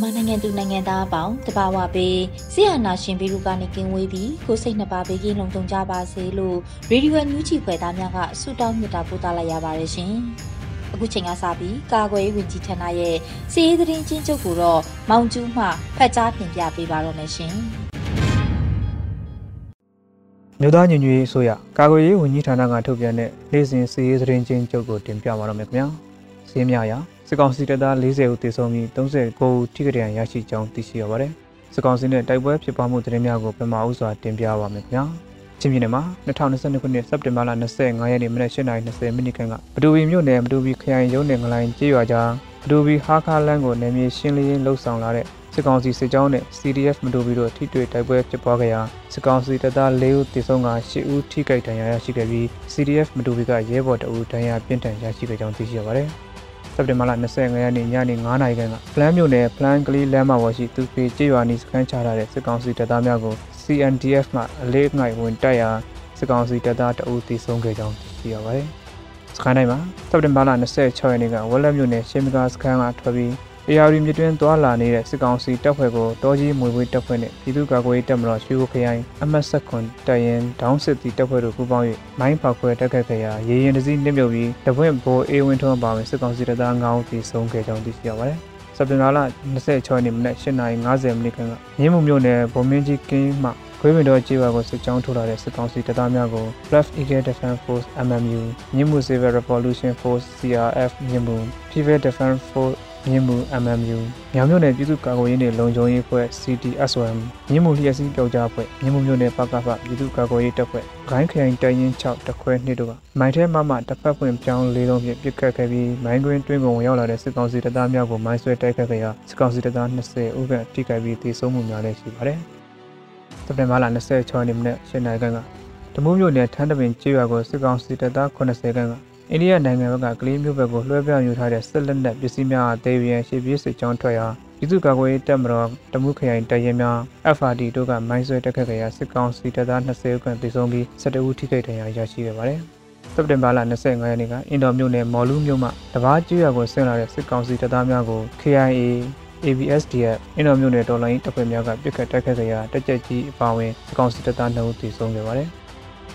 မြန်မာနိုင်ငံသူနိုင်ငံသားအပေါင်းတဘာဝပေးဆရာနာရှင်ဘီရူကနေကင်းဝေးပြီးကိုစိတ်နှစ်ပါးဘေးကင်းလုံခြုံကြပါစေလို့ရေဒီယိုအန်ယူဂျီဖွယ်သားများကဆုတောင်းမြတ်တာပို့သလိုက်ရပါတယ်ရှင်။အခုချိန်ကစပြီးကာကွယ်ရေးဝန်ကြီးဌာနရဲ့စီးရေးသတင်းချင်းချုပ်ကိုတော့မောင်ကျူးမှဖတ်ကြားတင်ပြပေးပါတော့မယ်ရှင်။မြို့သားညညရေးအစိုးရကာကွယ်ရေးဝန်ကြီးဌာနကထုတ်ပြန်တဲ့နေ့စဉ်စီးရေးသတင်းချင်းချုပ်ကိုတင်ပြပါတော့မယ်ခင်ဗျာ။စီးမြရာ စစ်ကောင်စီတပ်သား40ဦးသေဆုံးပြီး39ဦးထိခိုက်ဒဏ်ရာရရှိကြောင်းသိရှိရပါတယ်။စစ်ကောင်စီနဲ့တိုက်ပွဲဖြစ်ပွားမှုသတင်းများကိုပမာဥစွာတင်ပြပါမယ်ခင်ဗျာ။ချင်းပြည်နယ်မှာ2022ခုနှစ်စက်တင်ဘာလ25ရက်နေ့မနက်8:20မိနစ်ခန့်ကပဒူဝီမြို့နယ်ပဒူဝီခရိုင်ရုံးနယ်ငလိုင်းကျေးရွာကြားပဒူဝီဟာခါလန်းကိုနယ်မြေရှင်းလင်းလှုပ်ဆောင်လာတဲ့စစ်ကောင်စီစစ်ကြောင်းနဲ့ CDF မတူဘီတို့ထိတွေ့တိုက်ပွဲဖြစ်ပွားခဲ့ရာစစ်ကောင်စီတပ်သား၄ဦးသေဆုံးက၈ဦးထိခိုက်ဒဏ်ရာရရှိခဲ့ပြီး CDF မတူဘီကရဲဘော်တအူဒဏ်ရာပြင်းထန်ရရှိခဲ့ကြောင်းသိရှိရပါတယ်။ က်တင်ဘာလ25ရက်နေ့ညနေ9:00နာရီခန့်ကဖလန်းမြို့နယ်ဖလန်းကလေးလမ်းမပေါ်ရှိသူဖေကျေးရွာနီစခန်းချထားတဲ့စစ်ကောင်စီတပ်သားများကို CNDF မှအလေးငိုက်ဝင်တိုက်ရာစစ်ကောင်စီတပ်သားတအုပ်တီဆုံးခဲ့ကြောင်းသိရပါတယ်။စခန်းတိုင်းမှာစက်တင်ဘာလ26ရက်နေ့ကဝက်လက်မြို့နယ်ရှင်းမကာစခန်းကထွက်ပြီး အေယာရီမြစ်တွင်းသွားလာနေတဲ့စစ်ကောင်စီတပ်ဖွဲ့ကိုတောကြီးမွေပွေးတပ်ဖွဲ့နဲ့ပြည်သူ့ကာကွယ်ရေးတပ်မတော်ရွှေဘိုခရိုင်အမတ်ဆက်ခွန်တပ်ရင်ဒေါင်းစစ်တီတပ်ဖွဲ့တို့ပူးပေါင်း၍မိုင်းဖောက်ခွဲတိုက်ခတ်ခဲ့ရာရေရင်တစည်းနစ်မြုပ်ပြီးတပွင့်ဘိုးအေးဝင်းထွန်းပါဝင်စစ်ကောင်စီတပ်သား9ဦးသေဆုံးခဲ့ကြောင်းသိရှိရပါတယ်။စက်တင်ဘာလ26ရက်နေ့မနက်8:50မိနစ်ခန့်ကမြင်းမှုမြို့နယ်ဗိုလ်မင်းကြီးကင်းမှခွေးပင်တော်ကြေးဝါကိုစစ်ကြောင်းထိုးလာတဲ့စစ်ကောင်စီတပ်သားများကို Black Eagle Defense Force MMU မြင်းမှု Civil Revolution Force CRF မြင်းမှု People Defense Force မြင်းမှု MMU မြောင်မြို့နယ်ပြည်သူ့ကာကွယ်ရေးနယ်လုံခြုံရေးအဖွဲ့ CTSOM မြင်းမှုလျှက်စီးပြောက်ကြားအဖွဲ့မြင်းမှုမြို့နယ်ပကဖပြည်သူ့ကာကွယ်ရေးတပ်ဖွဲ့ဂိုင်းခရိုင်တိုင်ရင်6တခွဲနှစ်တို့ကမိုင်းထဲမှမှတစ်ဖက်ဖွင့်ပြောင်းလေးလုံးဖြင့်ပစ်ခတ်ခဲ့ပြီးမိုင်းတွင်းတွင်းကုန်ဝင်ရောက်လာတဲ့စစ်ကောင်စီတပ်သားများကိုမိုင်းဆွဲတိုက်ခတ်ခဲ့ရာစစ်ကောင်စီတပ်သား20ဦးခန့်ထိခိုက်ပြီးသေဆုံးမှုများလည်းရှိပါတယ်။စက်တင်ဘာလ26ရက်နေ့မနက်၈နာရီခန့်ကတမိုးမြို့နယ်ထန်းတပင်ကျေးရွာကိုစစ်ကောင်စီတပ်သား80ခန့်က အိန္ဒိယနိုင်ငံဘက်ကကလေးမျိုးဘက်ကိုလွှဲပြောင်းယူထားတဲ့စစ်လက်နက်ပစ္စည်းများအသေးပြန်ရှေ့ပြေးစစ်ကြောင်းထွက်ရာပြည်သူ့ကာကွယ်ရေးတပ်မတော်တမှုခရိုင်တရဲများ FRD တို့ကမိုင်းဆွဲတက်ခတ်ခဲ့ရာစစ်ကောင်စီတပ်သား20ဦးခန့်သေဆုံးပြီး17ဦးထိခိုက်ဒဏ်ရာရရှိခဲ့ပါတယ်။စက်တင်ဘာလ25ရက်နေ့ကအင်ဒိုမြို့နယ်မော်လူးမြို့မှာတဘာကျွော်ကိုဆင်းလာတဲ့စစ်ကောင်စီတပ်သားများကို KIA ABSDF အင်ဒိုမြို့နယ်တော်လိုင်းတပ်ဖွဲ့များကပစ်ခတ်တိုက်ခတ်ခဲ့ရာတက်ကြက်ကြီးအပါအဝင်စစ်ကောင်စီတပ်သား2ဦးသေဆုံးခဲ့ပါတယ်။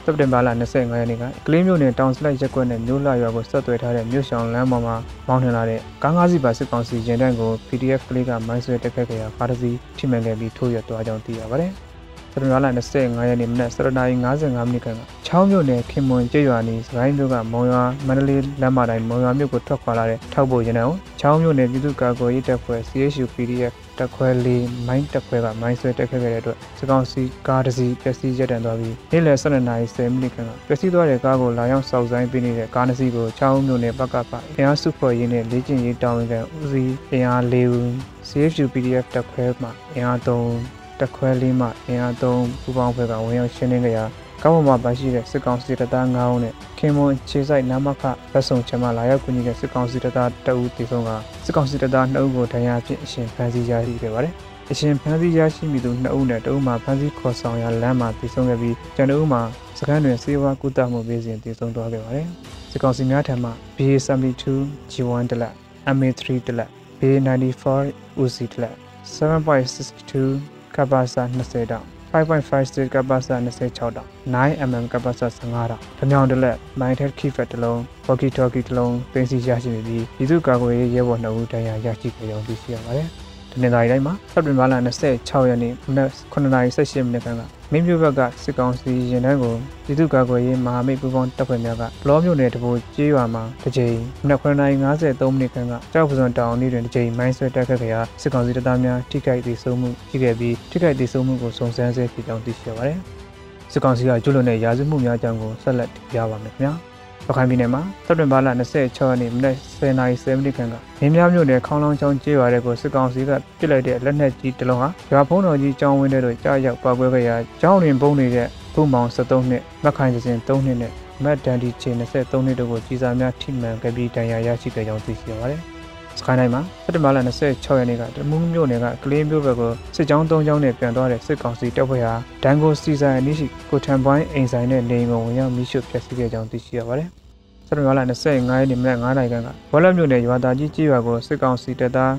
စက်တင်ဘာလ25ရက်နေ့ကကလေးမျိုးနယ်တောင်စလိုက်ရက်ကွက်နဲ့မြို့လာရွာကိုဆက်သွယ်ထားတဲ့မြို့ဆောင်လမ်းပေါ်မှာမောင်းနှင်လာတဲ့ကားငါးစီးပါစစ်ကောင်စီရင်တန်းကို PDF ကလေးကမိုင်းဆွဲတက်ခတ်ခဲ့ရာကားတစ်စီးထိမှန်ခဲ့ပြီးထိုးရသွားကြောင်းသိရပါတယ်။စက်တင်ဘာလ25ရက်နေ့မနက်7:55မိနစ်ခန့်ကချောင်းမြို့နယ်ခင်မွန်ကျေးရွာနီစကိုင်းမြို့ကမုံရွာမန္တလေးလမ်းမတိုင်းမုံရွာမြို့ကိုထွက်ခွာလာတဲ့ထောက်ပို့ရင်တန်းကိုချောင်းမြို့နယ်ပြည်သူ့ကာကွယ်ရေးတပ်ဖွဲ့ CHU PDF တက်ခွဲလေးမိုင်းတက်ခွဲကမိုင်းဆွဲတက်ခဲ့တဲ့အတွက်စကောင်းစီကားတစ်စီးပျက်စီးရပ်တန့်သွားပြီးနေ့လယ်12နာရီ10မိနစ်ခန့်ကပျက်စီးသွားတဲ့ကားကိုလာရောက်စောက်ဆိုင်ပေးနေတဲ့ကားတစ်စီးကိုချောင်းမြို့နယ်ပကပအင်အားစုဖွဲ့ရင်းနဲ့လေ့ကျင့်ရေးတာဝန်ခံဦးစီးအင်အား၄ဦး CFU PDF တက်ခွဲမှအင်အား3တက်ခွဲလေးမှအင်အား3ပူပေါင်းဖွဲ့ကဝင်ရောက်ရှင်းလင်းကြရာ ကောင်းမွန်မှာပါရှိတဲ့စစ်ကောင်စီတပ်သား9ဦးနဲ့ခင်မွန်ခြေဆိုင်နာမခလက်ဆောင်ချမလာရောက်ကူညီတဲ့စစ်ကောင်စီတပ်သား2ဦးတည်ဆုံးကစစ်ကောင်စီတပ်သား2ဦးကိုဒဏ်ရာဖြင့်အရှင်ဖမ်းဆီးရရှိခဲ့ပါတယ်။အရှင်ဖမ်းဆီးရရှိမိသူ2ဦးနဲ့တဦးမှာဖမ်းဆီးခေါ်ဆောင်ရလမ်းမှာတည်ဆုံးခဲ့ပြီးကျန်2ဦးမှာစခန်းတွင်စေဝါကုသမှုပေးစဉ်တည်ဆုံးသွားခဲ့ပါတယ်။စစ်ကောင်စီများထံမှ BA72 G1 တလက် MA3 တလက် BA94 UC တလက်7.62ကပ္ပစာ20တောင် 5.56ကပတ်စ26တောင် 9mm ကပတ်စ15တောင်ဓမြောင်တစ်လက် Mindhead Keyfet တစ်လုံး Walkie Talkie တစ်လုံးတင်စီရရှိနေပြီးပြည်သူ့ကာကွယ်ရေးရဲဘော်2ဦးတရားရရှိခဲ့ကြောင်းသိရှိရပါတယ်။တနင်္လာရီတိုင်းမှာစက်တင်ဘာလ26ရက်နေ့မနက်9:18မိနစ်ခန့်က မင်းမျိုးဘက်ကစစ်ကောင်စီရင်တန်းကိုပြည်သူ့ကာကွယ်ရေးမဟာမိတ်ပူးပေါင်းတပ်ဖွဲ့များကဘလောမျိုးနယ်တဘိုကျေးရွာမှာတစ်ကြိမ်မနက်9:53မိနစ်ခန့်ကကြောက်ပစုံတောင်နေတွင်တစ်ကြိမ်မိုင်းဆွဲတက်ခဲ့ကြရာစစ်ကောင်စီတပ်သားများထိခိုက်ဒေဆုံးမှုရှိခဲ့ပြီးထိခိုက်ဒေဆုံးမှုကိုစုံစမ်းဆဲဖြစ်ကြောင်းသိရှိရပါတယ်။စစ်ကောင်စီကကျူးလွန်တဲ့ရာဇဝတ်မှုများအကြောင်းကိုဆက်လက်တင်ပြပါမယ်ခင်ဗျာ။ ရခိုင်ပြည်နယ်မှာစက်တင်ဘာလ26ရက်နေ့မနက်10:30မိနစ်ခန့်ကမင်းများမြို့နယ်ခေါင်းလောင်းချောင်းကျေးရွာတဲ့ကိုစစ်ကောင်စီကပစ်လိုက်တဲ့လက်နက်ကြီးတစ်လုံးဟာရွာဖုံးတော်ကြီးကျောင်းဝင်းထဲသို့ကြားရောက်ပါကွဲခဲ့ရာကျောင်းတွင်ပုံနေတဲ့ဘုံမောင်73နှစ်မက်ခိုင်စင်3နှစ်နဲ့မက်ဒန်ဒီချေ23နှစ်တို့ကိုကြီးစားများထိမှန်ခဲ့ပြီးတန်ရာရရှိခဲ့ကြောင်းသိရှိရပါတယ်။ စကိုင်းတိုင်းမှာစက်တင်ဘာလ26ရက်နေ့ကတမူးမြို့နယ်ကကလေးမျိုးဘက်ကိုစစ်ကြောင်း၃ကြောင်းနဲ့ပြန်သွားတဲ့စစ်ကောင်စီတပ်ဖွဲ့ဟာဒန်ကိုစီဆိုင်အနည်းရှိကိုထံပွိုင်းအိမ်ဆိုင်နဲ့နေအိမ်ကိုဝင်ရောက်မိရှုဖျက်ဆီးခဲ့ကြောင်းသိရှိရပါတယ်။စက်တင်ဘာလ25ရက်နေ့မနက်9:00နာရီခန့်ကဘောလမြို့နယ်ရွာသားကြီးကြီးရွာကိုစစ်ကောင်စီတပ်သား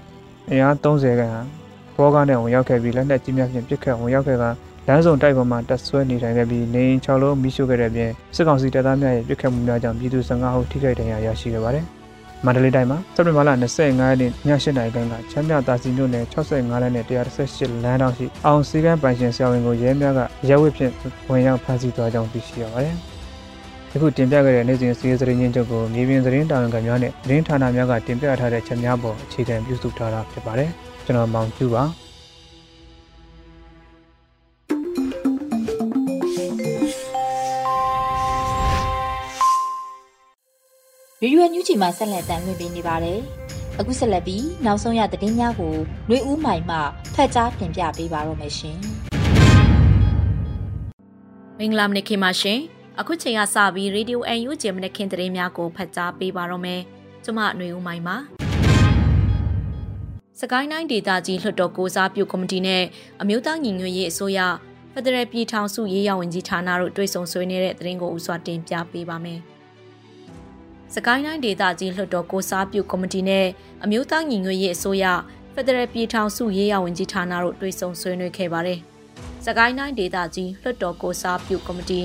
အင်အား30ခန့်ဟာဘောကားနဲ့ဝင်ရောက်ခဲ့ပြီးလက်နက်ကြီးများဖြင့်ပစ်ခတ်ဝင်ရောက်ခဲ့ကလမ်းစုံတိုက်ပေါ်မှာတက်ဆွဲနေထိုင်ခဲ့ပြီးနေအိမ်6လုံးမိရှို့ခဲ့တဲ့ပြင်စစ်ကောင်စီတပ်သားများရဲ့ပစ်ခတ်မှုများကြောင့်ပြည်သူ15ဦးထိခိုက်ဒဏ်ရာရရှိခဲ့ပါတယ်။ မန္တလေးတိုင်းမှာစက်တင်ဘာလ25ရက်နေ့ည8:00နာရီခန့်ကချမ်းမြသာစီမြို့နယ်65လမ်းနဲ့138လမ်းတောင်ရှိအောင်စီကန်းပိုင်ရှင်ဆရာဝန်ကိုရဲများကရဲဝတ်ဖြင့်ဝင်ရောက်ဖမ်းဆီးသွားကြောင်းသိရှိရပါတယ်။ယခုတင်ပြခဲ့တဲ့နေ့စဉ်စီးရီးသတင်းချင်းချုပ်ကိုမြေပြင်သတင်းတာဝန်ခံများနဲ့သတင်းဌာနများကတင်ပြထားတဲ့ချက်များပေါ်အခြေခံပြုစုထားတာဖြစ်ပါတယ်ကျွန်တော်မောင်ကျူပါ ရေရွယ်ညူးချီမှာဆက်လက်တမ်းလွှင့်ပေးနေပါတယ်။အခုဆက်လက်ပြီးနောက်ဆုံးရသတင်းများကိုຫນွေဦးမိုင်မှဖတ်ကြားတင်ပြပေးပါရမရှင်။မင်္ဂလာမနေ့ခင်ပါရှင်။အခုချိန်ကစပြီးရေဒီယို UNG မနခင်သတင်းများကိုဖတ်ကြားပေးပါတော့မယ်။ကျွန်မຫນွေဦးမိုင်းပါ။စကိုင်းတိုင်းဒေသကြီးလွှတ်တော်ကိုစားပြုကော်မတီနဲ့အမျိုးသားညီညွတ်ရေးအစိုးရဖက်ဒရယ်ပြည်ထောင်စုရေးရဝန်ကြီးဌာနတို့တွေ့ဆုံဆွေးနွေးတဲ့သတင်းကိုဥစွာတင်ပြပေးပါမယ်။ စကိုင်းတိုင်းဒေသကြီးလွှတ်တော်ကိုစားပြုကော်မတီနဲ့အမျိုးသားညီညွတ်ရေးအစိုးရဖက်ဒရယ်ပြည်ထောင်စုရေးရဝန်ကြီးဌာနတို့တွေ့ဆုံဆွေးနွေးခဲ့ပါတယ်။စကိုင်းတိုင်းဒေသကြီးလွှတ်တော်ကိုစားပြုကော်မတီ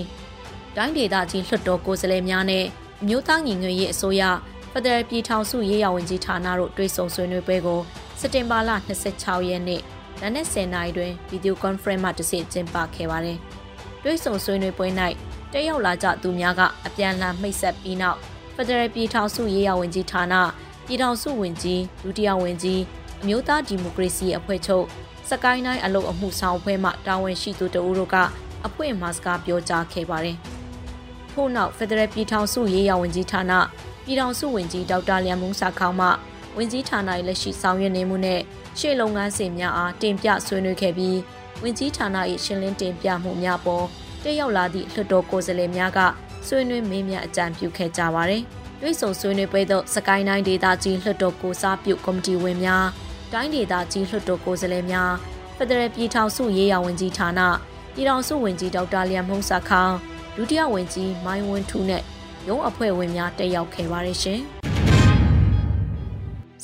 တိုင်းဒေသကြီးလွှတ်တော်ကိုယ်စားလှယ်များနဲ့အမျိုးသားညီညွတ်ရေးအစိုးရဖက်ဒရယ်ပြည်ထောင်စုရေးရာဝန်ကြီးဌာနတို့တွေ့ဆုံဆွေးနွေးပွဲကိုစက်တင်ဘာလ26ရက်နေ့နနက်10:00နာရီတွင်ဗီဒီယိုကွန်ဖရင့်မှတဆင့်ကျင်းပခဲ့ပါတယ်။တွေ့ဆုံဆွေးနွေးပွဲ၌တက်ရောက်လာကြသူများကအပြန်အလှန်မိတ်ဆက်ပြီးနောက် ဖက်ဒရယ်ပြည်ထောင်စုရေးရာဝန်ကြီးဌာနပြည်ထောင်စုဝန်ကြီးဒုတိယဝန်ကြီးအမျိုးသားဒီမိုကရေစီအဖွဲ့ချုပ်စကိုင်းတိုင်းအလုပ်အမှုဆောင်အဖွဲ့မှတာဝန်ရှိသူတို့တို့ကအဖွင့်မှာစကားပြောကြားခဲ့ပါတယ်။ထို့နောက်ဖက်ဒရယ်ပြည်ထောင်စုရေးရာဝန်ကြီးဌာနပြည်ထောင်စုဝန်ကြီးဒေါက်တာလျံမုံစာခေါင်းမှဝန်ကြီးဌာနရဲ့လက်ရှိဆောင်ရွက်နေမှုနဲ့ရှေ့လုပ်ငန်းစဉ်များအားတင်ပြဆွေးနွေးခဲ့ပြီးဝန်ကြီးဌာန၏ရှင်းလင်းတင်ပြမှုများပေါ်တက်ရောက်လာသည့်လွှတ်တော်ကိုယ်စားလှယ်များက ဆွေးနွေးမေးမြန်းအကြံပြုခဲ့ကြပါတယ်။တွဲဆုံဆွေးနွေးပွဲသို့စကိုင်းတိုင်းဒေသကြီးလွှတ်တော်ကိုစားပြုကော်မတီဝင်များတိုင်းဒေသကြီးလွှတ်တော်ကိုယ်စားလှယ်များဖက်ဒရယ်ပြည်ထောင်စုရေးရာဝန်ကြီးဌာနပြည်ထောင်စုဝန်ကြီးဒေါက်တာလျံမုံစာခေါင်းဒုတိယဝန်ကြီးမိုင်းဝင်းထူးနဲ့ရုံးအဖွဲ့ဝင်များတက်ရောက်ခဲ့ပါတယ်ရှင်။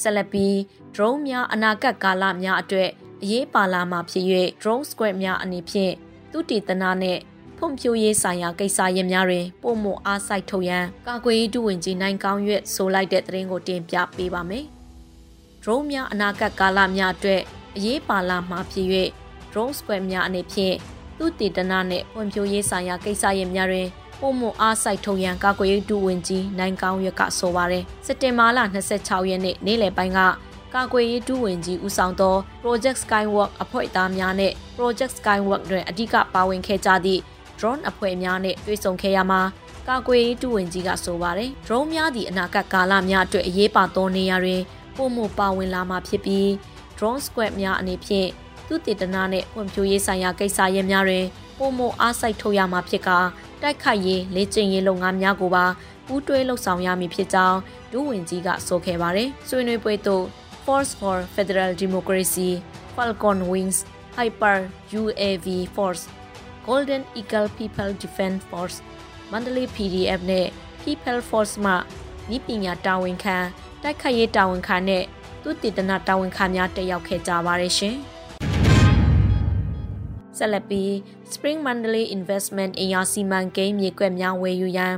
ဆက်လက်ပြီး drone များအနာဂတ်ကာလများအတွက်အရေးပါလာမှာဖြစ်၍ drone squad များအနေဖြင့်သူတည်တနာနဲ့ ဖွံ့ဖြိုးရေးဆိုင်ရာကိစ္စရပ်များတွင်ပုံမအားစိုက်ထုတ်ရန်ကာကွယ်ရေးဒုဝန်ကြီးနိုင်ကောင်းရွက်ဆိုလိုက်တဲ့သတင်းကိုတင်ပြပေးပါမယ်။ drone များအနာဂတ်ကာလများအတွက်အရေးပါလာမှာဖြစ်၍ drone squad များအနေဖြင့်သူတည်တနာနဲ့ဖွံ့ဖြိုးရေးဆိုင်ရာကိစ္စရပ်များတွင်ပုံမအားစိုက်ထုတ်ရန်ကာကွယ်ရေးဒုဝန်ကြီးနိုင်ကောင်းရွက်ကဆိုပါတယ်စက်တင်ဘာလ26ရက်နေ့နေ့လယ်ပိုင်းကကာကွယ်ရေးဒုဝန်ကြီးဦးဆောင်သော Project Skywalk အဖွဲ့သားများနဲ့ Project Skywalk တွင်အဓိကပါဝင်ခဲ့ကြသည့် drone အဖွဲ့များနဲ့တွေ့ဆုံခဲ့ရမှာကာကွယ်ရေးဒုဝန်ကြီးကဆိုပါတယ် drone များသည့်အနာဂတ်ကာလများအတွက်အရေးပါသောနေရာတွင်ပုံမပါဝင်လာမှာဖြစ်ပြီး drone squad များအနေဖြင့်သူတည်တနာနဲ့ဖွံ့ဖြိုးရေးဆိုင်ရာကိစ္စရပ်များတွင်ပုံမအားစိုက်ထုတ်ရမှာဖြစ်ကာတိုက်ခိုက်ရေးလေ့ကျင့်ရေးလုပ်ငန်းများကိုပါပူးတွဲလှုပ်ဆောင်ရမည်ဖြစ်ကြောင်းဒုဝန်ကြီးကဆိုခဲ့ပါတယ်။ဆွေးနွေးပွဲသို့ Force for Federal Democracy, Falcon Wings, Hyper UAV Force, Golden Eagle People Defense Force, Mandalay PDF နဲ့ People Force မှဤပညာတာဝန်ခံတိုက်ခိုက်ရေးတာဝန်ခံနဲ့သူတည်တနာတာဝန်ခံများတက်ရောက်ခဲ့ကြပါတယ်ရှင်။ဆက်လက်ပြီး Spring Mandalay Investment အင်အားစီမံကိန်းမြေကွက်များဝယ်ယူရန်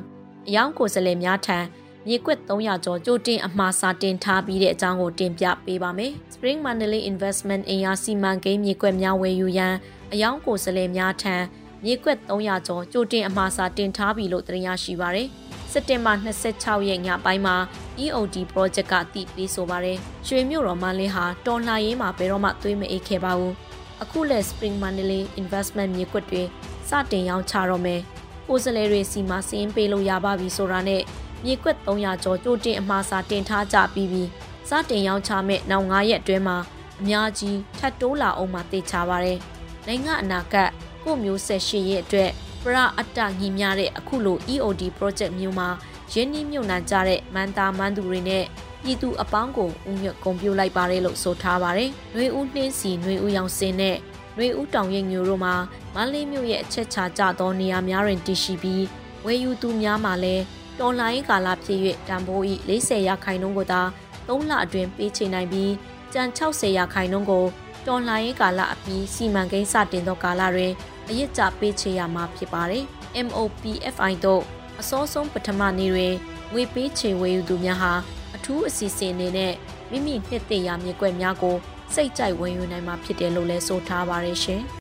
အယောင်ကိုယ်စားလှယ်များထံမြေကွက်300ကျော်ကြိုတင်အမှားစာတင်ထားပြီးတဲ့အကြောင်းကိုတင်ပြပေးပါမယ်။ Spring Mandalay Investment အင်အားစီမံကိန်းမြေကွက်များဝယ်ယူရန်အယောင်ကိုယ်စားလှယ်များထံ မြေကွက်300ကျော်ကြိုတင်အမှားစာတင်ထားပြီလို့သိရရှိပါရယ်။စက်တင်ဘာ26ရက်ညပိုင်းမှာ EOD project ကတည်ပြီးဆိုပါရယ်။ရွှေမြို့တော်မန်းလေးဟာတော်လှန်ရေးမှာဘယ်တော့မှသွေးမအိတ်ခဲ့ပါဘူး။အခုလက် Spring Mandalay Investment မြေကွက်တွေစတင်ရောင်းချတော့မယ်။ကိုယ်စားလှယ်တွေစီမှာစင်းပေးလို့ရပါပြီဆိုတာနဲ့မြေကွက်300ကျော်ကြိုတင်အမှားစာတင်ထားကြပြီးပြီးစတင်ရောင်းချမဲ့နောက်9ရက်အတွင်းမှာအများကြီးထပ်တိုးလာအောင်မှသိချပါရယ်။နိုင်ငံအနာဂတ် ကိုမျိုးဆက်ရှိရဲ့အတွက်ပရအတ္တညီမြတဲ့အခုလို EOD project မျိုးမှာရင်းနှီးမြှုပ်နှံကြတဲ့မန်တာမန်းသူတွေနဲ့ပြည်သူအပေါင်းကိုဥညွတ်ဂုံပြုလိုက်ပါတယ်လို့ဆိုထားပါတယ်။နှွေဦးနှင်းစီနှွေဦးရောင်စင်နဲ့နှွေဦးတောင်ရိပ်မျိုးတို့မှာမန်းလေးမြို့ရဲ့အချက်ချကြသောနေရာများတွင်တည်ရှိပြီးဝယ်ယူသူများမှာလည်းတော်လိုင်းကာလဖြစ်၍တန်ဖိုးဤ40ရာခိုင်နှုန်းကိုသာ3လအတွင်းပေးချေနိုင်ပြီးကြံ60ရာခိုင်နှုန်းကိုတော်လှန်ရေးကာလအပြီးစီမံကိန်းစတင်သောကာလတွင် အရစ်ကြပေးချေရမှာဖြစ်ပါတယ်။ MOPFI တို့အစောဆုံးပထမနေ့တွင်ငွေပေးချေဝယ်ယူသူများဟာအထူးအစီအစဉ်အနေနဲ့မိမိနှစ်သိရမြေကွက်များကိုစိတ်ကြိုက်ဝယ်ယူနိုင်မှာဖြစ်တယ်လို့လည်းဆိုထားပါရရှင်။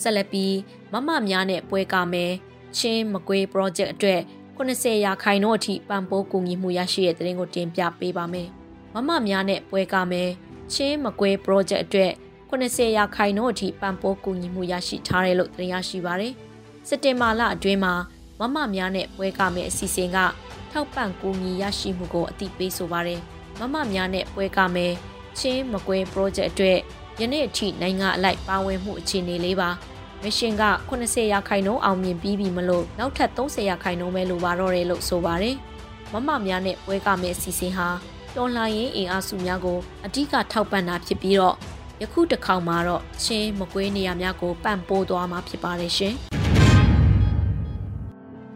ဆက်လက်ပြီးမမများနဲ့ပွဲကမယ်ချင်းမကွေး project အတွက်80ရာခိုင်နှုန်းအထိပံ့ပိုးကူညီမှုရရှိတဲ့တဲ့ရင်ကိုတင်ပြပေးပါမယ်။မမများနဲ့ပွဲကမယ်ချင်းမကွေး project အတွက် 80ရာခိုင်နှုန်းအထိပံ့ပိုးကူညီမှုရရှိထားတယ်လို့သိရရှိပါရယ်။စက်တင်ဘာလအတွင်းမှာမမများနဲ့ပွဲကမယ်အစီအစဉ်ကထောက်ပံ့ကူညီရရှိမှုကိုအတိပေးဆိုပါရယ်။မမများနဲ့ပွဲကမယ်ချင်းမကွေး project အတွက်ယနေ့အထိနိုင်ငံအလိုက်ပါဝင်မှုအခြေအနေလေးပါမရှင်က80ရာခိုင်နှုန်းအောင်မြင်ပြီးပြီမလို့နောက်ထပ်30ရာခိုင်နှုန်းပဲလိုပါတော့တယ်လို့ဆိုပါတယ်။မမများနဲ့ပွဲကမဲ့အစီအစဉ်ဟာတော်လှန်ရေးအင်အားစုများကိုအဓိကထောက်ပံ့တာဖြစ်ပြီးတော့ ယခုတစ်ခေါက်မှာတော့ချင်းမကွေးနေရာများကိုပံ့ပိုးသွားမှာဖြစ်ပါတယ်ရှင်။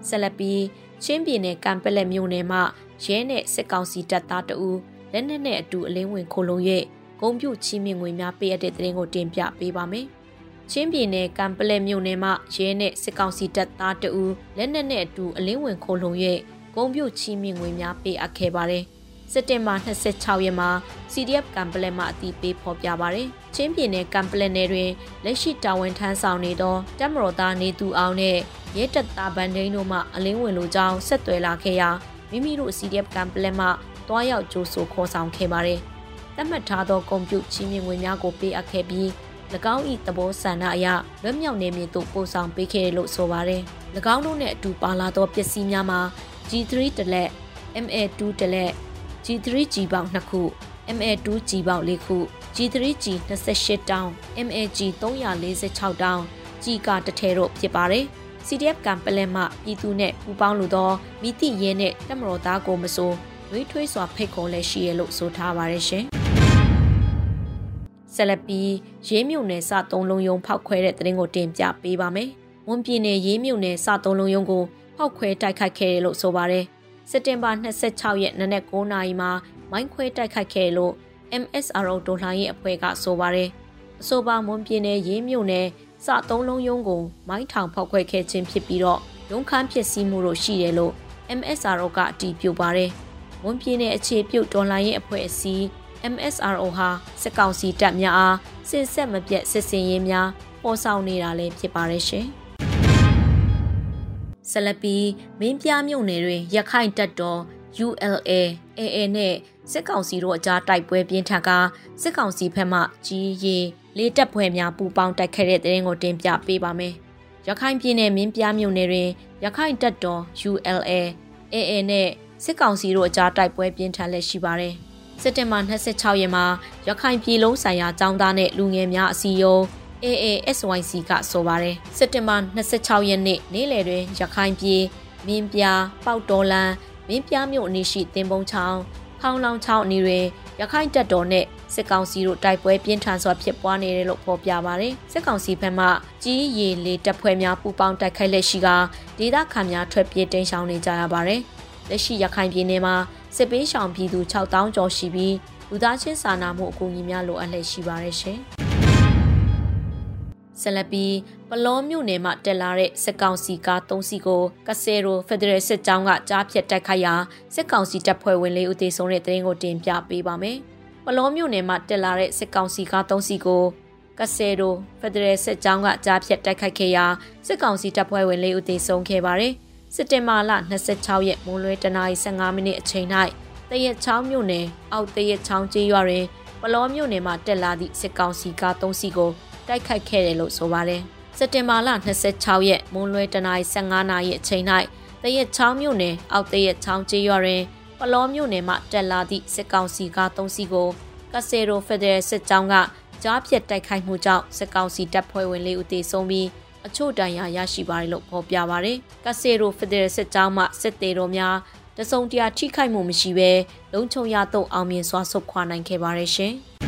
ဆက်လက်ပြီးချင်းပြည်နယ်ကံပလက်မြို့နယ်မှာရဲနဲ့စစ်ကောင်စီတပ်သားတအူလက်နက်နဲ့အတူအလင်းဝင်ခိုလုံ၍ဂုံပြူချီးမြှင့်ငွေများပေးအပ်တဲ့တဲ့ရင်ကိုတင်ပြပေးပါမယ်။ချင်းပြည်နယ်ကံပလက်မြို့နယ်မှာရဲနဲ့စစ်ကောင်စီတပ်သားတအူလက်နက်နဲ့အတူအလင်းဝင်ခိုလုံ၍ဂုံပြူချီးမြှင့်ငွေများပေးအပ်ခဲ့ပါတယ်။ စက်တင်ဘာ26ရက်မှာ CDF ကံပလက်မှအတီးပေးဖော်ပြပါရယ်။ချင်းပြည်နယ်ကံပလက်နယ်တွင်လက်ရှိတာဝန်ထမ်းဆောင်နေသောတပ်မတော်သားနေသူအောင်နဲ့ရဲတပ်သားဗန်ဒိန်းတို့မှအလင်းဝင်လိုကြောင်းဆက်သွယ်လာခဲ့ရာမိမိတို့ CDF ကံပလက်မှတွားရောက်ကြိုးဆိုခေါ်ဆောင်ခဲ့ပါရယ်။တတ်မှတ်ထားသောကွန်ပျူတာချင်းမြင့်ငွေများကိုပေးအပ်ခဲ့ပြီး၎င်း၏သဘောဆန္ဒအရလွတ်မြောက်နေမည်သို့ပို့ဆောင်ပေးခဲ့လို့ဆိုပါရယ်။၎င်းတို့နဲ့အတူပါလာသောပစ္စည်းများမှာ G3 တလက် MA2 တလက် G3G ပေါင်2ခု MA2G ပေါင်4ခု G3G 28တောင်း MAG 346တောင်း G ကတထဲတော့ဖြစ်ပါတယ်။ CDF ကံပလဲမှပြည်သူနဲ့ပူးပေါင်းလို့သောမိတိရဲနဲ့တက်မတော်သားကိုမစိုးဝေးထွေးစွာဖိတ်ခေါ်လဲရှိရလို့ဆိုထားပါရရှင်။ဆက်လက်ပြီးရေးမြုံနယ်စသုံးလုံးယုံဖောက်ခွဲတဲ့တရင်ကိုတင်ပြပေးပါမယ်။ဝန်ပြည်နယ်ရေးမြုံနယ်စသုံးလုံးယုံကိုဖောက်ခွဲတိုက်ခိုက်ခဲ့တယ်လို့ဆိုပါတယ်။ စက်တင်ဘာ26ရက်နနက်9:00နာရီမှာမိုင်းခွဲတိုက်ခိုက်ခဲ့လို့ MSRO ဒေါ်လာရဲ့အဖွဲ့ကဆိုပါတယ်။အဆိုပါမွန်ပြည်နယ်ရေးမြို့နယ်စသုံးလုံးယုံကိုမိုင်းထောင်ဖောက်ခွဲခဲ့ခြင်းဖြစ်ပြီးတော့ရုံးခန်းဖြစ်စည်းမှုတို့ရှိတယ်လို့ MSRO ကအတည်ပြုပါတယ်။မွန်ပြည်နယ်အခြေပြုဒေါ်လာရဲ့အဖွဲ့အစည်း MSRO ဟာစစ်ကောင်စီတပ်များအားစစ်ဆက်မပြတ်စစ်စင်ရေးများပေါ်ဆောင်နေတာလည်းဖြစ်ပါတယ်ရှင်။ ဆက်လက်ပြီးမင်းပြမြို့နယ်တွင်ရခိုင်တပ်တော် ULA AA နဲ့စစ်ကောင်စီတို့အကြားတိုက်ပွဲပြင်းထန်ကစစ်ကောင်စီဘက်မှကြီးရီလေးတပ်ဖွဲ့များပူးပေါင်းတိုက်ခဲ့တဲ့တဲ့ရင်ကိုတင်ပြပေးပါမယ်။ရခိုင်ပြည်နယ်မင်းပြမြို့နယ်တွင်ရခိုင်တပ်တော် ULA AA နဲ့စစ်ကောင်စီတို့အကြားတိုက်ပွဲပြင်းထန်လက်ရှိပါတယ်။စက်တင်ဘာ26ရက်မှာရခိုင်ပြည်လုံးဆိုင်ရာចောင်းသားနဲ့လူငယ်များအစည်းအရုံး AASYC ကဆိုပါတယ်စက်တင်ဘာ26ရက်နေ့နေ့လယ်တွင်ရခိုင်ပြည်မင်းပြပေါက်တော်လန်မင်းပြမြို့အနီးရှိတင်ပုံချောင်းခေါင်းလောင်ချောင်းအနီးတွင်ရခိုင်တပ်တော်နဲ့စစ်ကောင်စီတို့တိုက်ပွဲပြင်းထန်စွာဖြစ်ပွားနေတယ်လို့ဖော်ပြပါတယ်စစ်ကောင်စီဘက်မှကြီးရီလေတပ်ဖွဲ့များပူးပေါင်းတိုက်ခိုက်လက်ရှိကဒေသခံများထွက်ပြေးတိမ်းရှောင်နေကြရပါတယ်လက်ရှိရခိုင်ပြည်နယ်မှာစစ်ပေးရှောင်ပြည်သူ6000ကျော်ရှိပြီးလူသားချင်းစာနာမှုအကူအညီများလိုအပ်လျက်ရှိပါတယ်ရှင် ဆက်လက်ပြီးပလောမြို့နယ်မှတက်လာတဲ့စစ်ကောင်စီကား၃စီးကိုကဆယ်ရိုဖက်ဒရယ်စစ်ကြောင်းကကြားဖြတ်တိုက်ခိုက်ရာစစ်ကောင်စီတပ်ဖွဲ့ဝင်လေးဦးသေဆုံးတဲ့တဲ့ရင်ကိုတင်ပြပေးပါမယ်။ပလောမြို့နယ်မှတက်လာတဲ့စစ်ကောင်စီကား၃စီးကိုကဆယ်ရိုဖက်ဒရယ်စစ်ကြောင်းကကြားဖြတ်တိုက်ခိုက်ခဲ့ရာစစ်ကောင်စီတပ်ဖွဲ့ဝင်လေးဦးသေဆုံးခဲ့ပါတယ်။စစ်တင်မာလ26ရက်မွန်းလွဲတနာရီ15မိနစ်အချိန်၌တရက်ချောင်းမြို့နယ်အောက်တရက်ချောင်းကျေးရွာတွင်ပလောမြို့နယ်မှတက်လာသည့်စစ်ကောင်စီကား၃စီးကို တိုက်ခိုက်ခဲ့တယ်လို့ဆိုပါတယ်။စက်တင်ဘာလ26ရက်မွန်းလွဲတနာရီ15နာရီအချိန်၌တရက်ချောင်းမြို့နယ်အောက်တရက်ချောင်းကျေးရွာတွင်ပလောမြို့နယ်မှတက်လာသည့်စစ်ကောင်စီကား၃စီးကိုကဆယ်ရိုဖက်ဒရယ်စစ်ကြောင်းကကြားဖြတ်တိုက်ခိုက်မှုကြောင့်စစ်ကောင်စီတပ်ဖွဲ့ဝင်လေးဦးသေဆုံးပြီးအချို့တန်ရာရရှိပါတယ်လို့ဖော်ပြပါရယ်။ကဆယ်ရိုဖက်ဒရယ်စစ်ကြောင်းမှစစ်သေးတော်များတစုံတရာထိခိုက်မှုမရှိဘဲလုံခြုံရတော့အောင်မြင်စွာဆုတ်ခွာနိုင်ခဲ့ပါတယ်ရှင်။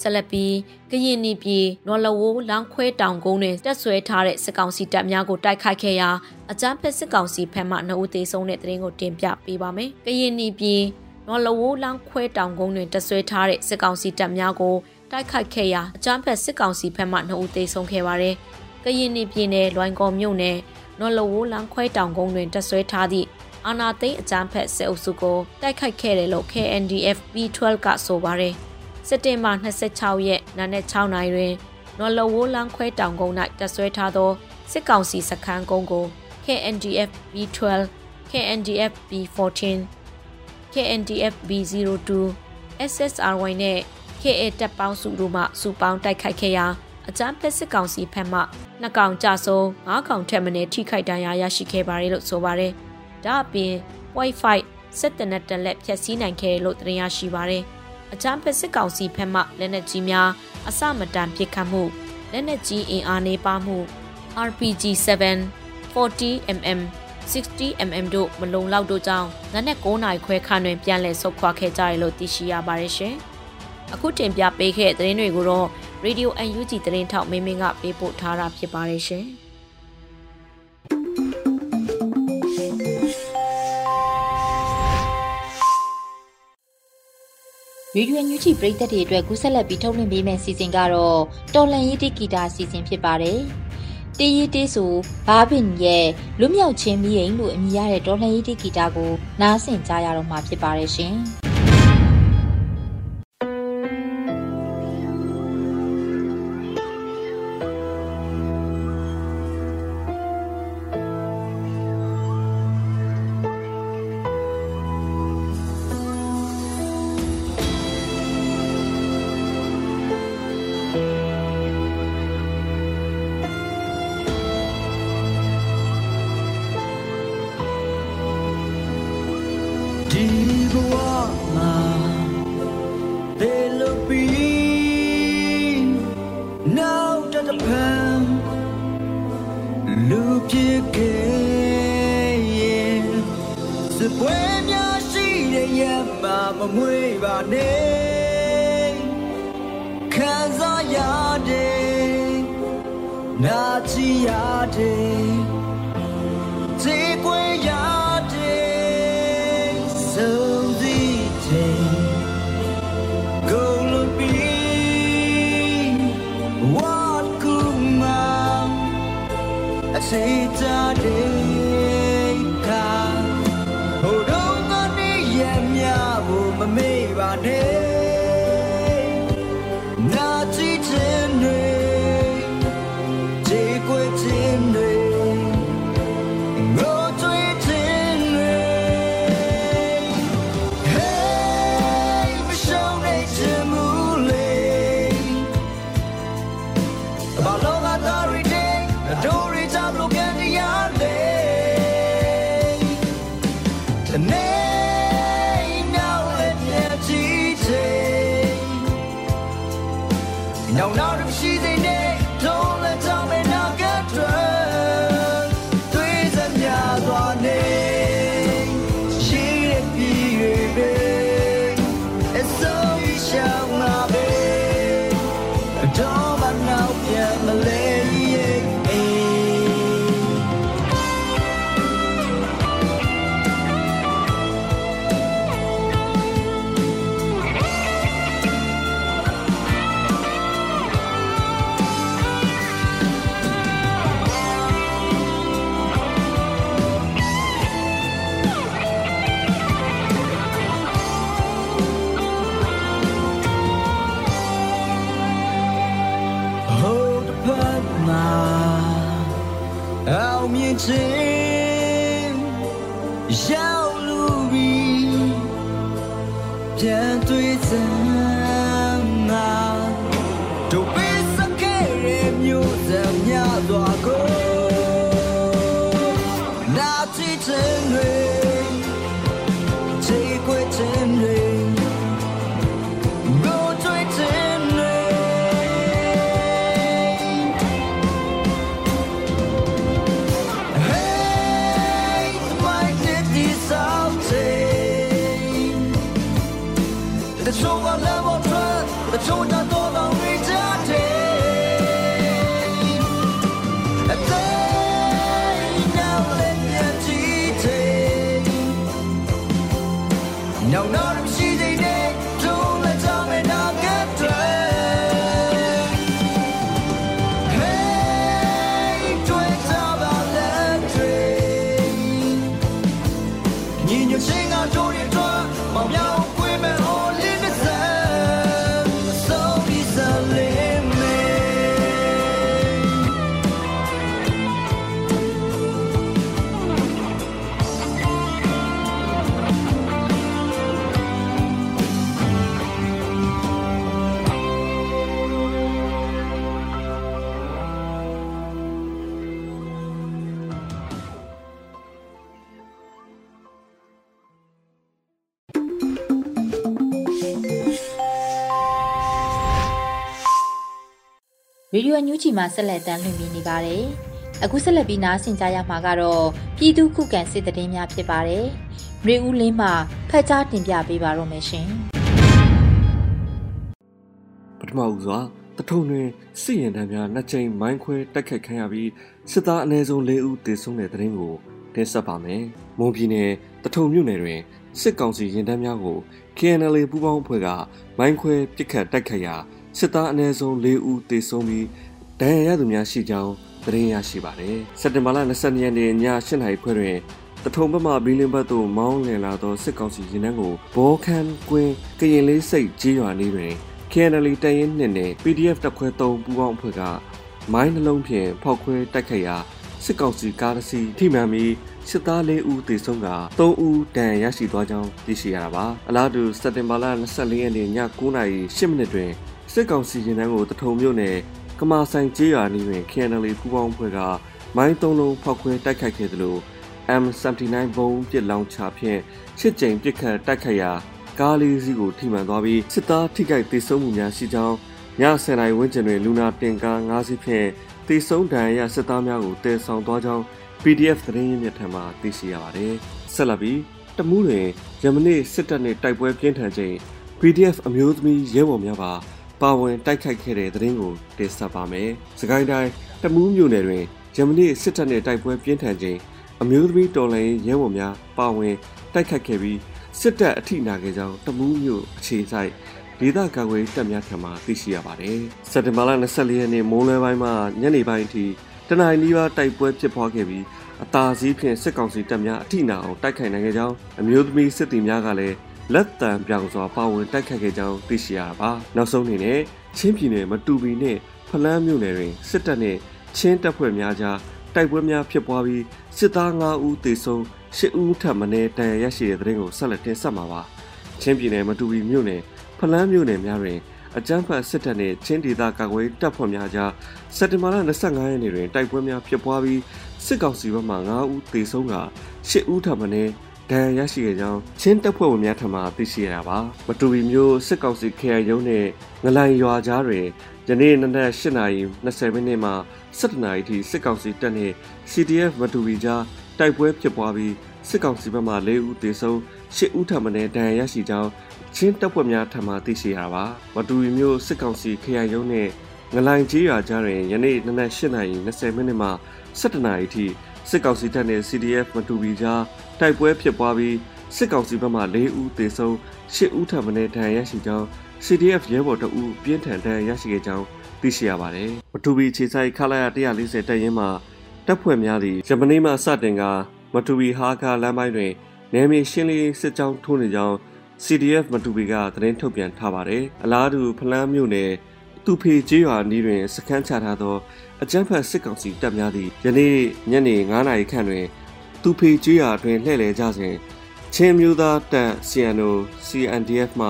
ဆက်လက်ပြီးကရင်နီပြည်နော်လဝိုးလောင်ခွဲတောင်ကုန်းတွင်တက်ဆွဲထားတဲ့စစ်ကောင်စီတပ်များကိုတိုက်ခိုက်ခဲ့ရာအကြမ်းဖက်စစ်ကောင်စီဖက်မှနှုတ်သေးဆုံးတဲ့တရင်ကိုတင်ပြပေးပါမယ်။ကရင်နီပြည်နော်လဝိုးလောင်ခွဲတောင်ကုန်းတွင်တက်ဆွဲထားတဲ့စစ်ကောင်စီတပ်များကိုတိုက်ခိုက်ခဲ့ရာအကြမ်းဖက်စစ်ကောင်စီဖက်မှနှုတ်သေးဆုံးခဲ့ပါတယ်။ကရင်နီပြည်နယ်လွိုင်ကော်မြို့နယ်နော်လဝိုးလောင်ခွဲတောင်ကုန်းတွင်တက်ဆွဲထားသည့်အာနာသိန်းအကြမ်းဖက်စစ်အုပ်စုကိုတိုက်ခိုက်ခဲ့တယ်လို့ KNDF B12 ကဆိုပါတယ်။ စက်တင်ဘာ26ရက်နာနဲ့6နိုင်တွင်နော်လဝိုးလန်းခွဲတောင်ကုန်း၌တပ်ဆွဲထားသောစစ်ကောင်စီစခန်းကုန်းကို KNDF B12 KNDF B14 KNDF B02 SSRY နဲ့ KA တပ်ပေါင်းစုတို့မှစုပေါင်းတိုက်ခိုက်ခဲ့ရာအကြမ်းဖက်စစ်ကောင်စီဖက်မှနှစ်ကောင်ကြဆုံး၅ကောင်ထက်မနည်းထိခိုက်ဒဏ်ရာရရှိခဲ့ပါတယ်လို့ဆိုပါတယ်။ဒါအပြင် Wi-Fi စက်တနက်တလက်ဖျက်ဆီးနိုင်ခဲ့လို့သိရရှိပါတယ်။ အကြမ်းဖက်စစ်ကောင်စီဖက်မှလက်နက်ကြီးများအစမတန်ပစ်ခတ်မှုလက်နက်ကြီးအင်အားနေပါမှု RPG 7 40mm 60mm တို့မလုံလောက်တို့ကြောင့်နနက်9နာရီခွဲခန့်တွင်ပြန်လည်ဆုတ်ခွာခဲ့ကြရလို့သိရှိရပါတယ်ရှင်။အခုတင်ပြပေးခဲ့တဲ့သတင်းတွေကိုတော့ Radio UNG သတင်းထောက်မင်းမင်းကပေးပို့ထားတာဖြစ်ပါတယ်ရှင်။ ရေဒီယိုညူချီပရိသတ်တွေအတွက်ကူးဆက်လက်ပြီးထုတ်လွှင့်ပေးမယ့်စီစဉ်ကတော့တော်လန်ရေးတိဂီတာစီစဉ်ဖြစ်ပါတယ်။တေးရီတေးဆိုဘာဘင်ရဲ့လွမြောက်ချင်းမီးရင်လို့အမည်ရတဲ့တော်လန်ရေးတိဂီတာကိုနားဆင်ကြရတော့မှာဖြစ်ပါတယ်ရှင်။ I need. ရေဒီယိုအန်ယူဂျီမှာဆက်လက်တမ်းလွှင့်ပြီးနေပါတယ်။အခုဆက်လက်ပြီးနားဆင်ကြရမှာကတော့ပြည်သူခုခံစစ်တည်င်းများဖြစ်ပါတယ်။ရေဦးလင်းမှဖတ်ကြားတင်ပြပေးပါတော့မယ်ရှင်ပထမဦးစွာတထုံတွင်စစ်ရင်တန်းများနှစ်ကြိမ်မိုင်းခွဲတိုက်ခိုက်ခံရပြီးစစ်သားအနည်းဆုံး၄ဦးသေဆုံးတဲ့တဲ့ရင်ကိုတင်ဆက်ပါမယ်။မွန်ပြည်နယ်တထုံမြို့နယ်တွင်စစ်ကောင်စီရင်တန်းများကို KNL ပူးပေါင်းအဖွဲ့ကမိုင်းခွဲပစ်ခတ်တိုက်ခိုက်ရာ စစ်သားအနည်းဆုံး၄ဦးသေဆုံးပြီးဒဏ်ရာရသူများရှိကြောင်းသတင်းရရှိပါတယ်။စက်တင်ဘာလ22ရက်နေ့ည8:00နာရီခွဲတွင်တထုံဘက်မှဘီလင်းဘတ်သို့မောင်းလည်လာသောစစ်ကောင်စီရင်နှန်းကိုဘောခန်ကွင်းကရင်လေးစိတ်ကြီးရွာနေတွင် KNL တရင်နှစ်နဲ့ PDF တပ်ခွဲ3ပူးပေါင်းအဖွဲ့ကမိုင်းနှလုံးဖြင့်ဖောက်ခွဲတိုက်ခိုက်ရာစစ်ကောင်စီကားတစ်စီးထိမှန်ပြီးစစ်သား၄ဦးသေဆုံးက3ဦးဒဏ်ရာရရှိသွားကြောင်းသိရှိရတာပါအလားတူစက်တင်ဘာလ24ရက်နေ့ည9:08မိနစ်တွင် စစ်ကောင်စီရင်နှန်းကိုတထုံမြို့နယ်ကမာဆိုင်ကျေးရွာနီးတွင် KNL ပူးပေါင်းအဖွဲ့ကမိုင်း၃လုံးဖောက်ခွဲတိုက်ခိုက်ခဲ့သလို M79 ဘုံပစ်လောင်ချဖြင့်ရှစ်ကြိမ်ပစ်ခတ်တိုက်ခိုက်ရာကားလေးစီးကိုထိမှန်သွားပြီးစစ်သားထိခိုက်ဒေဆုံးမှုများရှိကြောင်းည10:00နာရီဝန်းကျင်တွင်လူနာတင်ကား၅စီးဖြင့်ဒေဆုံးဒဏ်ရာရစစ်သားများကိုတည်ဆောင်သွားကြောင်း PDF သတင်းရင်းမြစ်ထံမှသိရှိရပါတယ်။ဆက်လက်ပြီးတမူးတွင်ယမနေ့စစ်တပ်နှင့်တိုက်ပွဲပြင်းထန်ချိန် PDF အမျိုးသမီးရဲဘော်များပါ ပါဝင်တိုက်ခိုက်ခဲ့တဲ့သတင်းကိုတင်ဆက်ပါမယ်။စကိုင်းတိုင်းတမူးမြို့နယ်တွင်ယမနေ့စစ်တပ်နှင့်တိုက်ပွဲပြင်းထန်ချိန်အမျိုးသမီးတော်လှန်ရေးရဲဘော်များပါဝင်တိုက်ခတ်ခဲ့ပြီးစစ်တပ်အထိနာခဲ့ကြောင်းတမူးမြို့အခြေဆိုင်ဒေသကာကွယ်တပ်များထံမှသိရှိရပါတယ်။စက်တင်ဘာလ24ရက်နေ့မိုးလွဲပိုင်းမှညနေပိုင်းအထိတနင်္လာနေ့ပါတိုက်ပွဲဖြစ်ပွားခဲ့ပြီးအသာစီးဖြင့်စစ်ကောင်စီတပ်များအထိနာအောင်တိုက်ခိုက်နိုင်ခဲ့ကြောင်းအမျိုးသမီးစစ်သည်များကလည်း လက်တံပြောင်စွာပါဝင်တိုက်ခတ်ခဲ့ကြောင်းသိရှိရတာပါ။နောက်ဆုံးအနေနဲ့ချင်းပြည်နယ်မတူပီနဲ့ဖလန်းမြို့နယ်တွင်စစ်တပ်နဲ့ချင်းတပ်ဖွဲ့များကြားတိုက်ပွဲများဖြစ်ပွားပြီးစစ်သား9ဦးသေဆုံး10ဦးထပ်မံတန်ရာရရှိတဲ့တဲ့ရင်ကိုဆက်လက်တင်ဆက်မှာပါ။ချင်းပြည်နယ်မတူပီမြို့နယ်ဖလန်းမြို့နယ်များတွင်အကြမ်းဖက်စစ်တပ်နှင့်ချင်းဒေသကာကွယ်တပ်ဖွဲ့များကြားစက်တင်ဘာလ25ရက်နေ့တွင်တိုက်ပွဲများဖြစ်ပွားပြီးစစ်ကောင်စီဘက်မှ9ဦးသေဆုံးက10ဦးထပ်မံ ဒဏ်ရာရရှိခဲ့ကြောင်းချင်းတပ်ဖွဲ့ဝင်များထံမှသိရှိရတာပါ။မတူပီမျိုးစစ်ကောင်စီခရိုင်ရုံးနှင့်ငလိုင်ရွာကြားတွင်ယနေ့နနက်8:20မိနစ်မှ17နာရီထိစစ်ကောင်စီတပ်နှင့် CDF မတူပီကြားတိုက်ပွဲဖြစ်ပွားပြီးစစ်ကောင်စီဘက်မှ4ဦးသေဆုံး10ဦးထပ်မံဒဏ်ရာရရှိကြောင်းချင်းတပ်ဖွဲ့များထံမှသိရှိရတာပါ။မတူပီမျိုးစစ်ကောင်စီခရိုင်ရုံးနှင့်ငလိုင်ကြီးရွာကြားတွင်ယနေ့နနက်8:20မိနစ်မှ17နာရီထိ စစ်ကောင်စီတပ်နှင့် CDF မတူပီကြားတိုက်ပွဲဖြစ်ပွားပြီးစစ်ကောင်စီဘက်မှ၄ဦးသေဆုံး၈ဦးထပ်မံဒဏ်ရာရရှိကြောင်း CDF ရဲဘော်တအုပ်ပြင်းထန်ဒဏ်ရာရရှိခဲ့ကြောင်းသိရှိရပါတယ်။မတူပီခြေဆိုင်ခလာရ140တပ်ရင်းမှတပ်ဖွဲ့များသည့်ဂျပနီမှစတင်ကမတူပီဟာခါလမ်းပိုင်းတွင်နယ်မြေရှင်းလင်းစစ်ကြောင်းထိုးနေကြောင်း CDF မတူပီကသတင်းထုတ်ပြန်ထားပါတယ်။အလားတူဖလန်းမြို့နယ်သူဖေကျေးရွာနီးတွင်စခန်းချထားသော အကြမ်းဖက်စစ်ကောင်စီတပ်များသည့်ယနေ့ညနေ9:00နာရီခန့်တွင် သူဖေကျွေးရာအတွင်းလှည့်လည်ကြစဉ်ချင်းမျိုးသားတပ် CNO CNDF မှ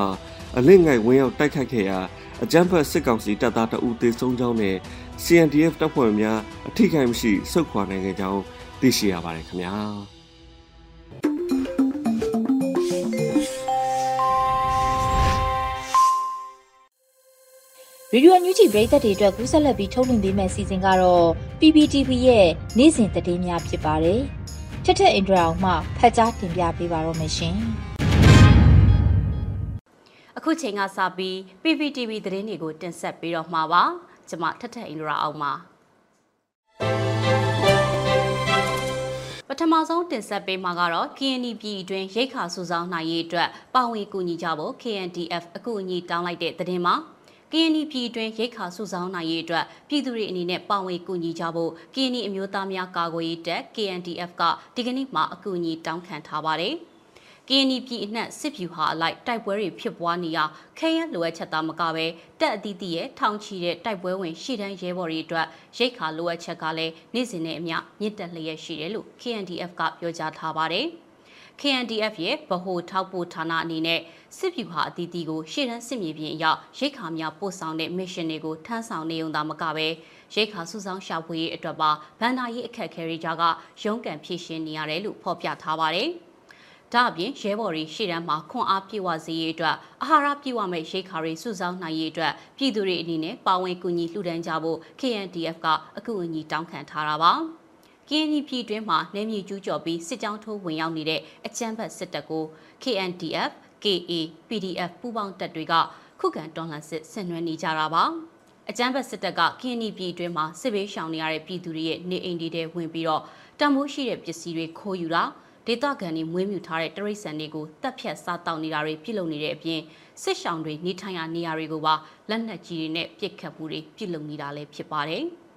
အလစ်ငိုက်ဝင်းရောက်တိုက်ခိုက်ခဲ့ရာအကြမ်းဖက်စစ်ကောင်စီတပ်သားတအူသေဆုံးကြောင်းနဲ့ CNDF တပ်ဖွဲ့များအထိခိုက်မရှိဆုတ်ခွာနိုင်ခဲ့ကြောင်းသိရှိရပါတယ်ခင်ဗျာ ရေဒီယိုအန်ယူဂျီပရိသတ်တွေအတွက်ကူးဆက်လက်ပြီးထုတ်လွှင့်ပေးမယ့်စီစဉ်ကတော့ PPTV ရဲ့နေ့စဉ်သတင်းများဖြစ်ပါတယ်။ထက်ထက်အင်ဒရာအောင်မှဖတ်ကြားတင်ပြပေးပါတော့မရှင်။အခုချိန်ကစပြီး PPTV သတင်းတွေကိုတင်ဆက်ပေးတော့မှာပါ။ကျွန်မထက်ထက်အင်ဒရာအောင်ပါ။ပထမဆုံးတင်ဆက်ပေးမှာကတော့ KNY ပြည်အတွင်းရိတ်ခါစုဆောင်းနိုင်ရေးအတွက်ပါဝင်ကူညီကြဖို့ KNDF အကူအညီတောင်းလိုက်တဲ့သတင်းမှာ ကရင်ပြည်တွင်းရိတ်ခါစုဆောင်းနိုင်ရေးအတွက်ပြည်သူတွေအနေနဲ့ပါဝင်ကူညီကြဖို့ KNY အမျိုးသားများကာကွယ်ရေးတပ် KNDF ကဒီကနေ့မှအကူအညီတောင်းခံထားပါတယ်။ KNY ပြည်အနှံ့စစ်ဖြူဟာအလိုက်တိုက်ပွဲတွေဖြစ်ပွားနေရခဲရလိုအပ်ချက်သားမကပဲတက်အသီးသီးရဲ့ထောင်ချီတဲ့တိုက်ပွဲဝင်ရှေ့တန်းရဲဘော်တွေအတွက်ရိတ်ခါလိုအပ်ချက်ကလည်းနေ့စဉ်နဲ့အမျှမြင့်တက်လျက်ရှိတယ်လို့ KNDF ကပြောကြားထားပါတယ်။ KNDF ရဲ့ဗဟိုထောက်ပို့ဌာနအနေနဲ့စစ်ဗျူဟာအသီးသီးကိုရှေ့တန်းစစ်မြေပြင်အရောက်ရိတ်ခါများပို့ဆောင်တဲ့ mission တွေကိုထမ်းဆောင်နေုံသာမကပဲရိတ်ခါစုဆောင်းရှာဖွေရေးအတွက်ပါဗန်နာရေးအခက်အခဲတွေကြားကရုန်းကန်ဖြည့်ရှင်းနေရတယ်လို့ဖော်ပြထားပါတယ်။ဒါအပြင်ရဲဘော်တွေရှေ့တန်းမှာခွန်အားပြည့်ဝစေရေးအတွက်အာဟာရပြည့်ဝမဲ့ရိတ်ခါတွေစုဆောင်းနိုင်ရေးအတွက်ပြည်သူတွေအနေနဲ့ပါဝင်ကူညီလှူဒန်းကြဖို့ KNDF ကအကူအညီတောင်းခံထားတာပါ။ ကင်းနီပြည်တွင်းမှာနေမြေကျူးကျော်ပြီးစစ်ကြောင်းထိုးဝင်ရောက်နေတဲ့အကြမ်းဖက်စစ်တပ်ကို KNDF, KA, PDF ပူးပေါင်းတပ်တွေကခုခံတော်လှန်စစ်ဆင်နွှဲနေကြတာပါအကြမ်းဖက်စစ်တပ်ကကင်းနီပြည်တွင်းမှာစစ်ဘေးရှောင်နေရတဲ့ပြည်သူတွေရဲ့နေအိမ်တွေထဲဝင်ပြီးတော့တံမိုးရှိတဲ့ပစ္စည်းတွေခိုးယူတာဒေသခံတွေမွေးမြူထားတဲ့တရိတ်ဆန်တွေကိုတပ်ဖြတ်စားတောက်နေတာတွေပြုလုပ်နေတဲ့အပြင်စစ်ရှောင်တွေနေထိုင်ရာနေရာတွေကိုပါလက်နက်ကြီးတွေနဲ့ပစ်ခတ်မှုတွေပြုလုပ်နေတာလည်းဖြစ်ပါတယ်။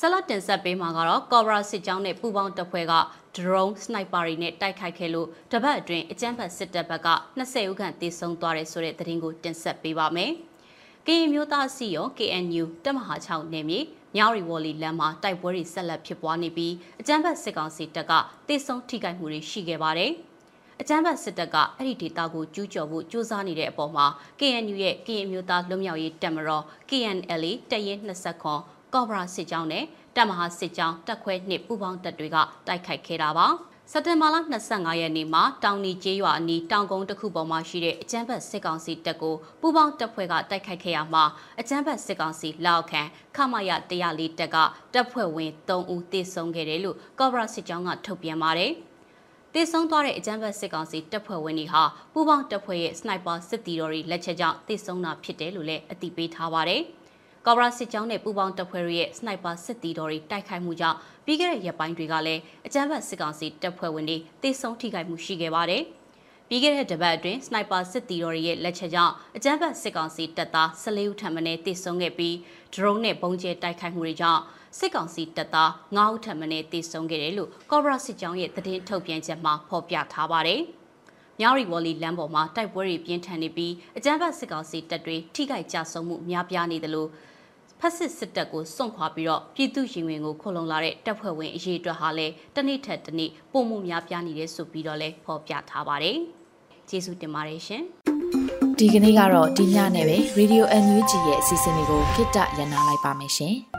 ဆက်လက်တင်ဆက်ပေးမှာကတော့ Cobra စစ်ကြောင်းနဲ့ပူးပေါင်းတပ်ဖွဲ့က drone sniper တွေနဲ့တိုက်ခိုက်ခဲ့လို့တပတ်အတွင်းအကြမ်းဖက်စစ်တပ်ဘက်က20ဦးခန့်သေဆုံးသွားတယ်ဆိုတဲ့သတင်းကိုတင်ဆက်ပေးပါမယ်။ကရင်မျိုးသားစီရော KNU တပ်မဟာ6နယ်မြေမြောက်ရီဝေါ်လီလမ်းမှာတိုက်ပွဲတွေဆက်လက်ဖြစ်ပွားနေပြီးအကြမ်းဖက်စစ်ကောင်စီတပ်ကတေဆုံးထိခိုက်မှုတွေရှိခဲ့ပါတယ်။အကြမ်းဖက်စစ်တပ်ကအဲ့ဒီဒေသကိုကျူးကျော်ဖို့ကြိုးစားနေတဲ့အပေါ်မှာ KNU ရဲ့ကရင်မျိုးသားလွတ်မြောက်ရေးတပ်မတော် KNLA တပ်ရင်း20ခွန် ကော့ဘရာစစ်ကြောင်းနဲ့တပ်မဟာစစ်ကြောင်းတပ်ခွဲနှစ်ပူးပေါင်းတပ်တွေကတိုက်ခိုက်ခဲ့တာပါစက်တင်ဘာလ25ရက်နေ့မှာတောင်နီကျေးရွာအနီးတောင်ကုန်းတစ်ခုပေါ်မှာရှိတဲ့အကျန်းဘတ်စစ်ကောင်စီတပ်ကိုပူးပေါင်းတပ်ဖွဲ့ကတိုက်ခိုက်ခဲ့ရမှာအကျန်းဘတ်စစ်ကောင်စီလောက်ခံခမရ104တပ်ကတပ်ဖွဲ့ဝင်3ဦးသေဆုံးခဲ့တယ်လို့ကော့ဘရာစစ်ကြောင်းကထုတ်ပြန်ပါတယ်။တေဆုံးသွားတဲ့အကြမ်းဖက်စစ်ကောင်စီတပ်ဖွဲ့ဝင်တွေဟာပူးပေါင်းတပ်ဖွဲ့ရဲ့စနိုက်ပါစစ်တီတော်တွေလက်ချက်ကြောင့်တေဆုံးတာဖြစ်တယ်လို့လည်းအသိပေးထားပါတယ်။ ကော်ဘရာစစ်ကြောင်းနဲ့ပူးပေါင်းတပ်ဖွဲ့ရဲ့စနိုက်ပါစစ်တီတော်တွေတိုက်ခိုက်မှုကြောင့်ပြီးခဲ့တဲ့ရက်ပိုင်းတွေကလည်းအကြမ်းဖက်စစ်ကောင်စီတပ်ဖွဲ့ဝင်တွေတေဆုံးထိခိုက်မှုရှိခဲ့ပါတယ်။ပြီးခဲ့တဲ့တပတ်အတွင်းစနိုက်ပါစစ်တီတော်ရဲ့လက်ချက်ကြောင့်အကြမ်းဖက်စစ်ကောင်စီတပ်သား14ဦးထပ်မံတေဆုံးခဲ့ပြီးဒရုန်းနဲ့ပုံကျဲတိုက်ခိုက်မှုတွေကြောင့်စစ်ကောင်စီတပ်သား9ဦးထပ်မံတေဆုံးခဲ့တယ်လို့ကော်ဘရာစစ်ကြောင်းရဲ့သတင်းထုတ်ပြန်ချက်မှာဖော်ပြထားပါတယ်။မြောက်ရီဝေါ်လီလမ်းပေါ်မှာတိုက်ပွဲတွေပြင်းထန်နေပြီးအကြမ်းဖက်စစ်ကောင်စီတပ်တွေထိခိုက်ကြဆုံးမှုများပြားနေတယ်လို့ ဖက်စစ်စစ်တပ်ကိုစွန့်ခွာပြီးတော့ပြည်သူရင်ဝင်ကိုခုံလုံလာတဲ့တပ်ဖွဲ့ဝင်အရေးအတွက်ဟာလည်းတနေ့ထက်တနေ့ပုံမှုများပြားနေတယ်ဆိုပြီးတော့လည်းဖော်ပြထားပါတယ်။ကျေးဇူးတင်ပါတယ်ရှင်။ဒီကနေ့ကတော့ဒီညနဲ့ပဲ Radio NUG ရဲ့အစီအစဉ်လေးကိုခਿੱတရနာလိုက်ပါမယ်ရှင်။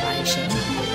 ။